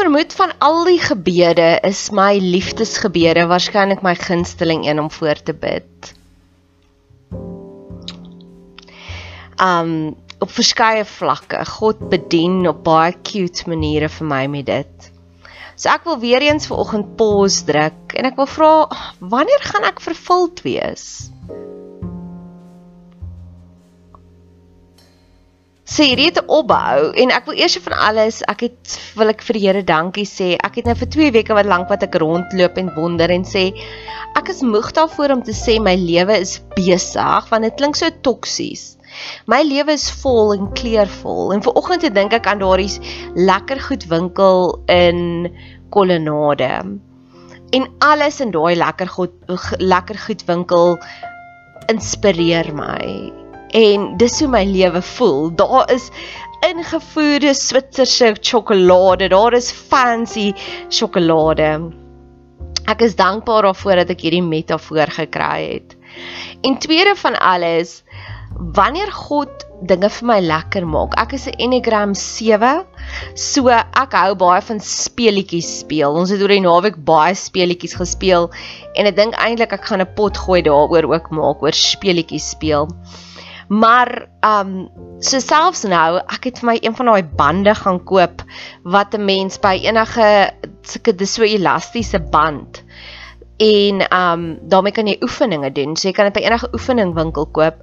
Vermoed van al die gebede is my liefdesgebede waarskynlik my gunsteling een om voor te bid. Um op verskeie vlakke. God bedien op baie cute maniere vir my met dit. So ek wil weer eens vanoggend pause druk en ek wil vra wanneer gaan ek vervuld wees? Sê hierdie het 'n opbou en ek wil eers van alles ek het wil ek vir die Here dankie sê. Ek het nou vir 2 weke wat lank wat ek rondloop en wonder en sê ek is moeg daarvoor om te sê my lewe is besig want dit klink so toksies. My lewe is vol en kleurvol en vanoggend te dink ek aan daardie lekker goed winkel in Kolonade. En alles in daai lekker goed lekker goed winkel inspireer my en dis hoe my lewe voel. Daar is ingevoerde Switserse sjokolade, daar is fancy sjokolade. Ek is dankbaar daarvoor dat ek hierdie metafoor gekry het. En tweede van alles, wanneer God dinge vir my lekker maak. Ek is 'n Enneagram 7. So ek hou baie van speletjies speel. Ons het oor die naweek baie speletjies gespeel en ek dink eintlik ek gaan 'n pot gooi daaroor ook maak oor speletjies speel. Maar um so selfs nou, ek het vir my een van daai bande gaan koop wat 'n mens by enige sulke dis so elastiese band. En um daarmee kan jy oefeninge doen. So jy kan dit by enige oefening winkel koop.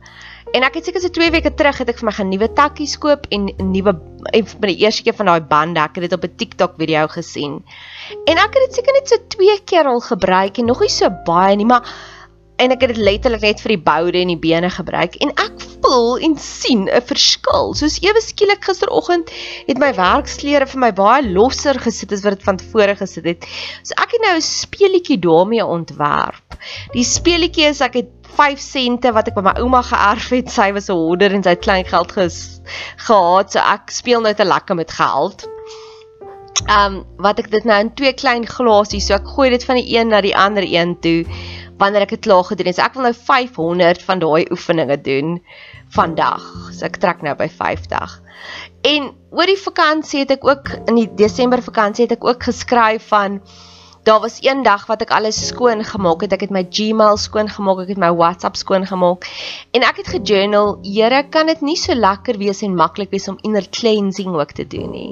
En ek het seker so 2 weke terug het ek vir my gaan nuwe takkies koop en nuwe en vir die eerste keer van daai bande, ek het dit op 'n TikTok video gesien. En ek het dit seker net so 2 keer al gebruik en nog nie so baie nie, maar en ek het dit letterlik net vir die boude en die bene gebruik en ek voel en sien 'n verskil. Soos ewe skielik gisteroggend het my werksklere vir my baie losser gesit as wat dit van tevore gesit het. So ek het nou 'n speelietjie daarmee ontwerp. Die speelietjie is ek het 5 sente wat ek by my ouma geërf het. Sy was 'n hoarder en sy het klein geld ges, gehad, so ek speel nou te lekker met geld. Ehm um, wat ek dit nou in twee klein glasies, so ek gooi dit van die een na die ander een toe wanneer ek dit klaar gedoen het. So ek wil nou 500 van daai oefeninge doen vandag. So ek trek nou by 50. En oor die vakansie het ek ook in die Desember vakansie het ek ook geskryf van daar was een dag wat ek alles skoon gemaak het. Ek het my Gmail skoon gemaak, ek het my WhatsApp skoon gemaak. En ek het gejournal, Here, kan dit nie so lekker wees en maklik wees om inner cleansing ook te doen nie.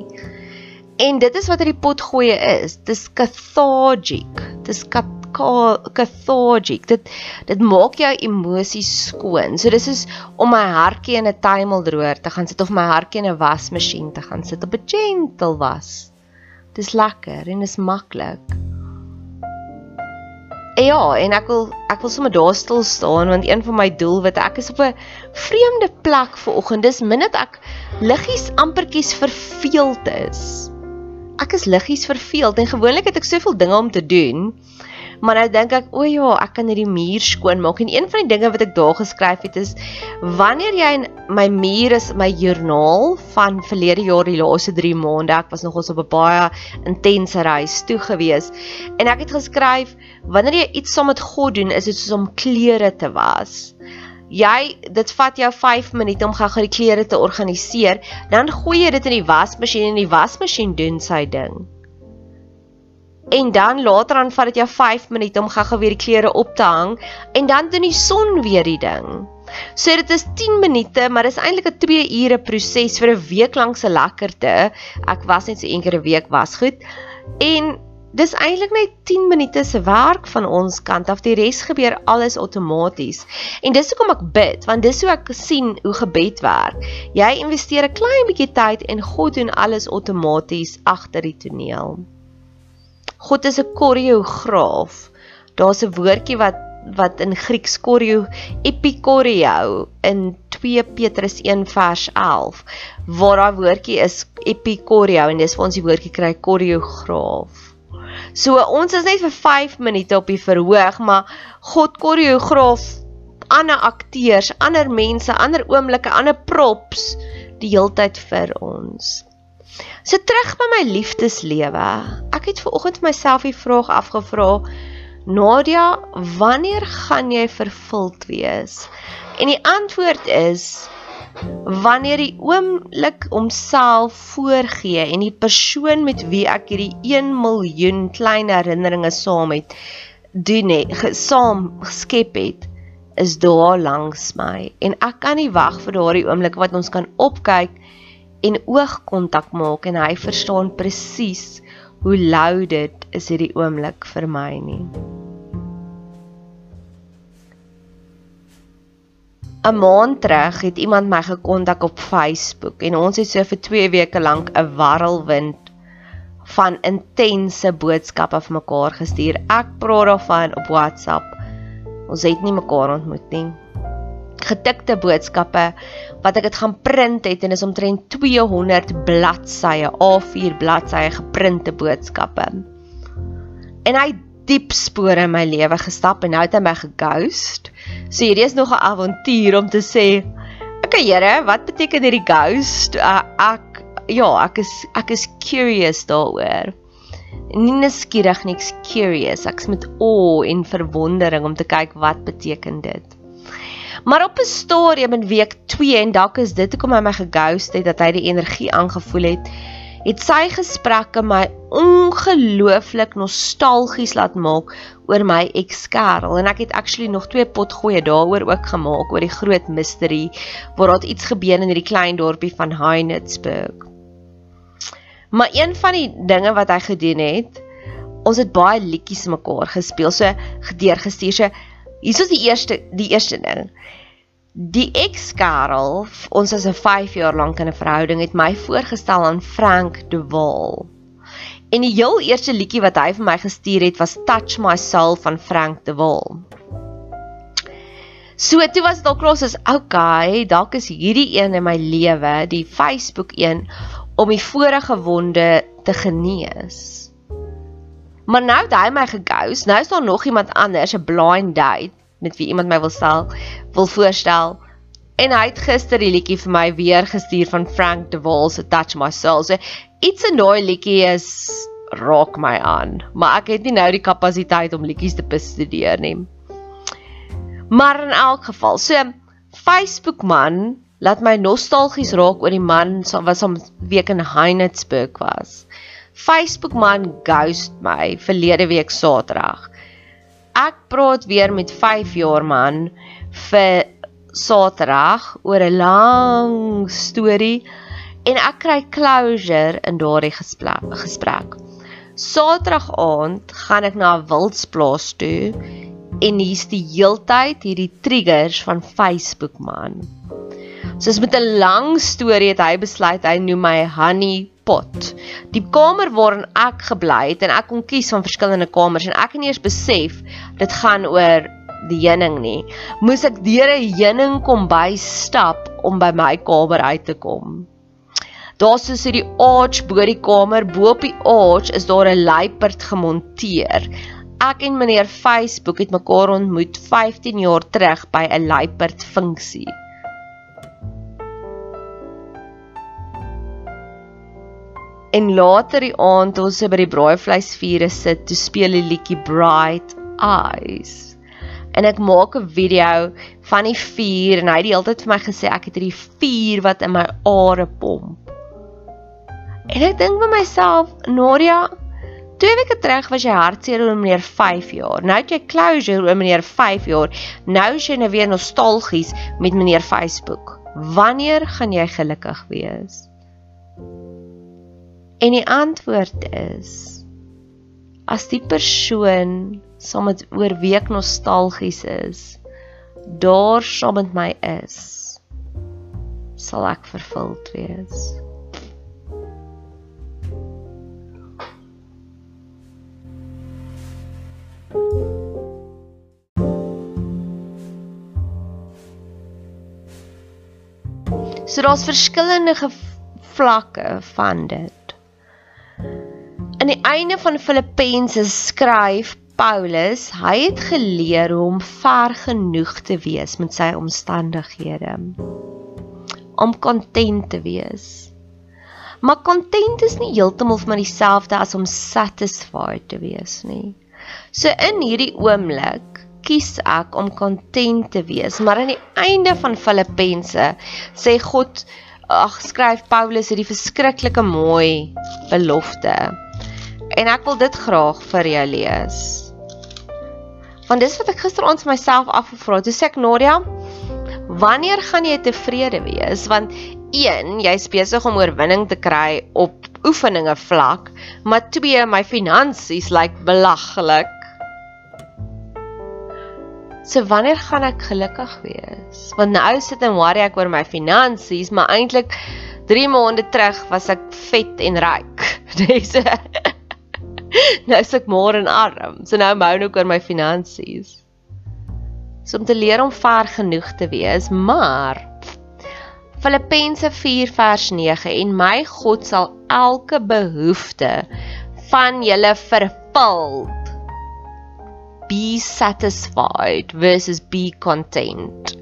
En dit is wat hierdie pot gooi is. Dis cathartic. Dis kat cathartic. Dit dit maak jou emosies skoon. So dis is om my hartjie in 'n tuimeldroër te gaan sit of my hartjie in 'n wasmasjien te gaan sit op 'n gentle was. Dis lekker en is maklik. Ja, en ek wil ek wil sommer daar stil staan want een van my doel wat ek is op 'n vreemde plek vir oggend. Dis minnet ek liggies ampertjies verveeld is. Ek is liggies verveeld en gewoonlik het ek soveel dinge om te doen. Maar nou dink ek, o ja, ek kan hierdie muur skoon maak. En een van die dinge wat ek daar geskryf het is wanneer jy in my muur is my joernaal van verlede jaar die laaste 3 maande. Ek was nogals op 'n baie intense reis toe gewees. En ek het geskryf wanneer jy iets saam met God doen, is dit soos om klere te was. Jy dit vat jou 5 minute om gou-gou die klere te organiseer, dan gooi jy dit in die wasmasjien en die wasmasjien doen sy ding. En dan later dan vat dit jou 5 minute om gou-gou weer die klere op te hang en dan doen die son weer die ding. So dit is 10 minute, maar dis eintlik 'n 2 ure proses vir 'n week lank se lekkerte. Ek was net so een keer 'n week was goed. En dis eintlik net 10 minute se werk van ons kant af. Die res gebeur alles outomaties. En dis hoekom ek bid, want dis hoe ek sien hoe gebed werk. Jy investeer 'n klein bietjie tyd en God doen alles outomaties agter die toneel. God is 'n koreograaf. Daar's 'n woordjie wat wat in Grieks koreo epikoreo in 2 Petrus 1 vers 11 waar daai woordjie is epikoreo en dis waar ons die woordjie kry koreograaf. So ons is net vir 5 minute op die verhoog, maar God koreograaf ander akteurs, ander mense, ander oomblikke, ander props die heeltyd vir ons. So terug by my liefdeslewe. Ek het ver oggend myself die vraag afgevra: Nadia, wanneer gaan jy vervuld wees? En die antwoord is wanneer die oomblik homself voorgee en die persoon met wie ek hierdie 1 miljoen klein herinneringe saam het doen het, saam geskep het is daar langs my en ek kan nie wag vir daardie oomblik wat ons kan opkyk en oogkontak maak en hy verstaan presies hoe lou dit is hierdie oomblik vir my nie. 'n Maand terug het iemand my gekontak op Facebook en ons het so vir 2 weke lank 'n warrelwind van intense boodskappe vir mekaar gestuur. Ek praat daarvan op WhatsApp. Ons het nie mekaar ontmoet nie getikte boodskappe wat ek dit gaan print het en is omtrent 200 bladsye A4 bladsye geprinte boodskappe. En hy diep spore in my lewe gestap en nou het hy my geghost. So hierdie is nog 'n avontuur om te sê, "Oké Here, wat beteken hierdie ghost?" Uh, ek ja, ek is ek is curious daaroor. Nie nuuskierig nie, curious. Ek's met o en verwondering om te kyk wat beteken dit. Maar op 'n stadium in week 2 en dalk is dit hoekom hy my geghost het dat hy die energie aangevoel het, het sy gesprekke my ongelooflik nostalgies laat maak oor my ex-kerel en ek het actually nog twee pot goeie daaroor ook gemaak oor die groot mystery waar daar iets gebeur in hierdie klein dorpie van Heinsberg. Maar een van die dinge wat hy gedoen het, ons het baie liedjies mekaar gespeel, so gedeurgestuur. So Hier is die eerste die eerste ding. Die ex-Karel, ons was 'n 5 jaar lank in 'n verhouding, het my voorgestel aan Frank De Waal. En die heel eerste liedjie wat hy vir my gestuur het was Touch My Soul van Frank De Waal. So toe was dit al klaar soos okay, dalk is hierdie een in my lewe, die Facebook een om die vorige wonde te genees. Maar nou het hy my geghost. Nou is daar nog iemand anders, 'n blind date met wie iemand my wil stel, wil voorstel. En hy het gister die liedjie vir my weer gestuur van Frank De Waal se Touch My Soul. So iets in daai liedjie is raak my aan, maar ek het nie nou die kapasiteit om liedjies te bestudeer nie. Maar in elk geval, so Facebook man laat my nostalgies raak oor die man wat saam week in Heinsberg was. Facebook man ghost my verlede week Saterdag. Ek praat weer met 5 jaar man vir Saterdag oor 'n lang storie en ek kry closure in daardie gesprek. Saterdag aand gaan ek na 'n wildsplaas toe en hier's die heeltyd hierdie triggers van Facebook man. Soos met 'n lang storie het hy besluit hy noem my Honey Pot. Die kamer waarin ek gebly het en ek kon kies van verskillende kamers en ek het nie eers besef dit gaan oor die heuning nie. Moes ek deur 'n heuning kom by stap om by my kamer uit te kom. Daar's so die arch bo die kamer, bo op die arch is daar 'n luiperd gemonteer ek en meneer Facebook het mekaar ontmoet 15 jaar terug by 'n luiperd funksie. En later die aand ons by die braaivleisvuur sit, toe speel die liedjie Bright Eyes. En ek maak 'n video van die vuur en hy het die hele tyd vir my gesê ek het hierdie vuur wat in my are pomp. En ek dink vir myself, Nadia, Twee weke terug was jy hartseer oor meneer 5 jaar. Nou het jy closure oor meneer 5 jaar. Nou is jy nou weer nostalgies met meneer Facebook. Wanneer gaan jy gelukkig wees? En die antwoord is as die persoon saam met oorweek nostalgies is, daar saam met my is, sal ek vervuld wees. So daar's verskillende vlakke van dit. In die einde van Filippense skryf Paulus, hy het geleer hoe om ver genoeg te wees met sy omstandighede. Om kontent te wees. Maar kontent is nie heeltemal vir my dieselfde as om satisfied te wees nie. So in hierdie oomblik kies ek om kontent te wees. Maar aan die einde van Filippense sê God, ag skryf Paulus hierdie verskriklike mooi belofte. En ek wil dit graag vir jou lees. Want dis wat ek gisteraand vir myself afgevra het. Toe sê ek Nadia, wanneer gaan jy tevrede wees? Want een, jy's besig om oorwinning te kry op oefeninge vlak, maar twee, my finansies lyk like belaglik. So wanneer gaan ek gelukkig wees? Want nou sit en worry ek oor my finansies, maar eintlik 3 maande terug was ek vet en ryk. Dis Nou is ek môre en arm. So nou mou ek oor my finansies. So om te leer om ver genoeg te wees, maar Filippense 4 vers 9 en my God sal elke behoefte van julle vervul be satisfied versus be content.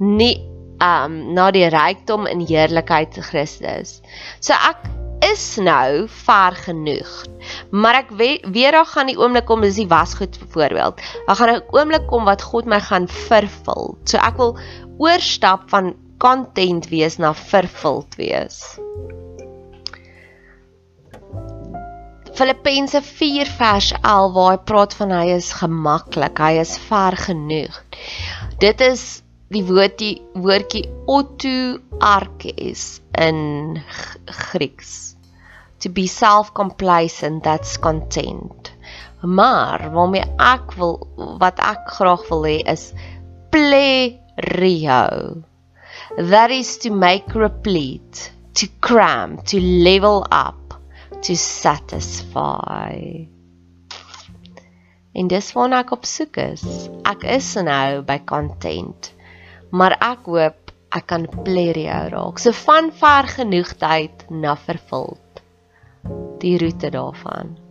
Nie um na die rykdom en heerlikheid Christus. So ek is nou ver genoeg. Maar ek weet weer daar gaan die oomblik kom dis die wasgoed voorbeeld. Daar gaan 'n oomblik kom wat God my gaan vervul. So ek wil oorstap van content wees na vervuld wees. Filippense 4 vers 11 waar hy praat van hy is gemaklik, hy is ver genoeg. Dit is die woordjie woordjie auto arkes in Grieks. To be self-complacent, that's content. Maar waarmee ek wil wat ek graag wil hê is plerio. That is to make replete, to cram, to level up to satisfy. En dis waarna ek op soek is. Ek is nou by content. Maar ek hoop ek kan jou raak. So van ver genoeg tyd na vervuld. Die roete daarvan.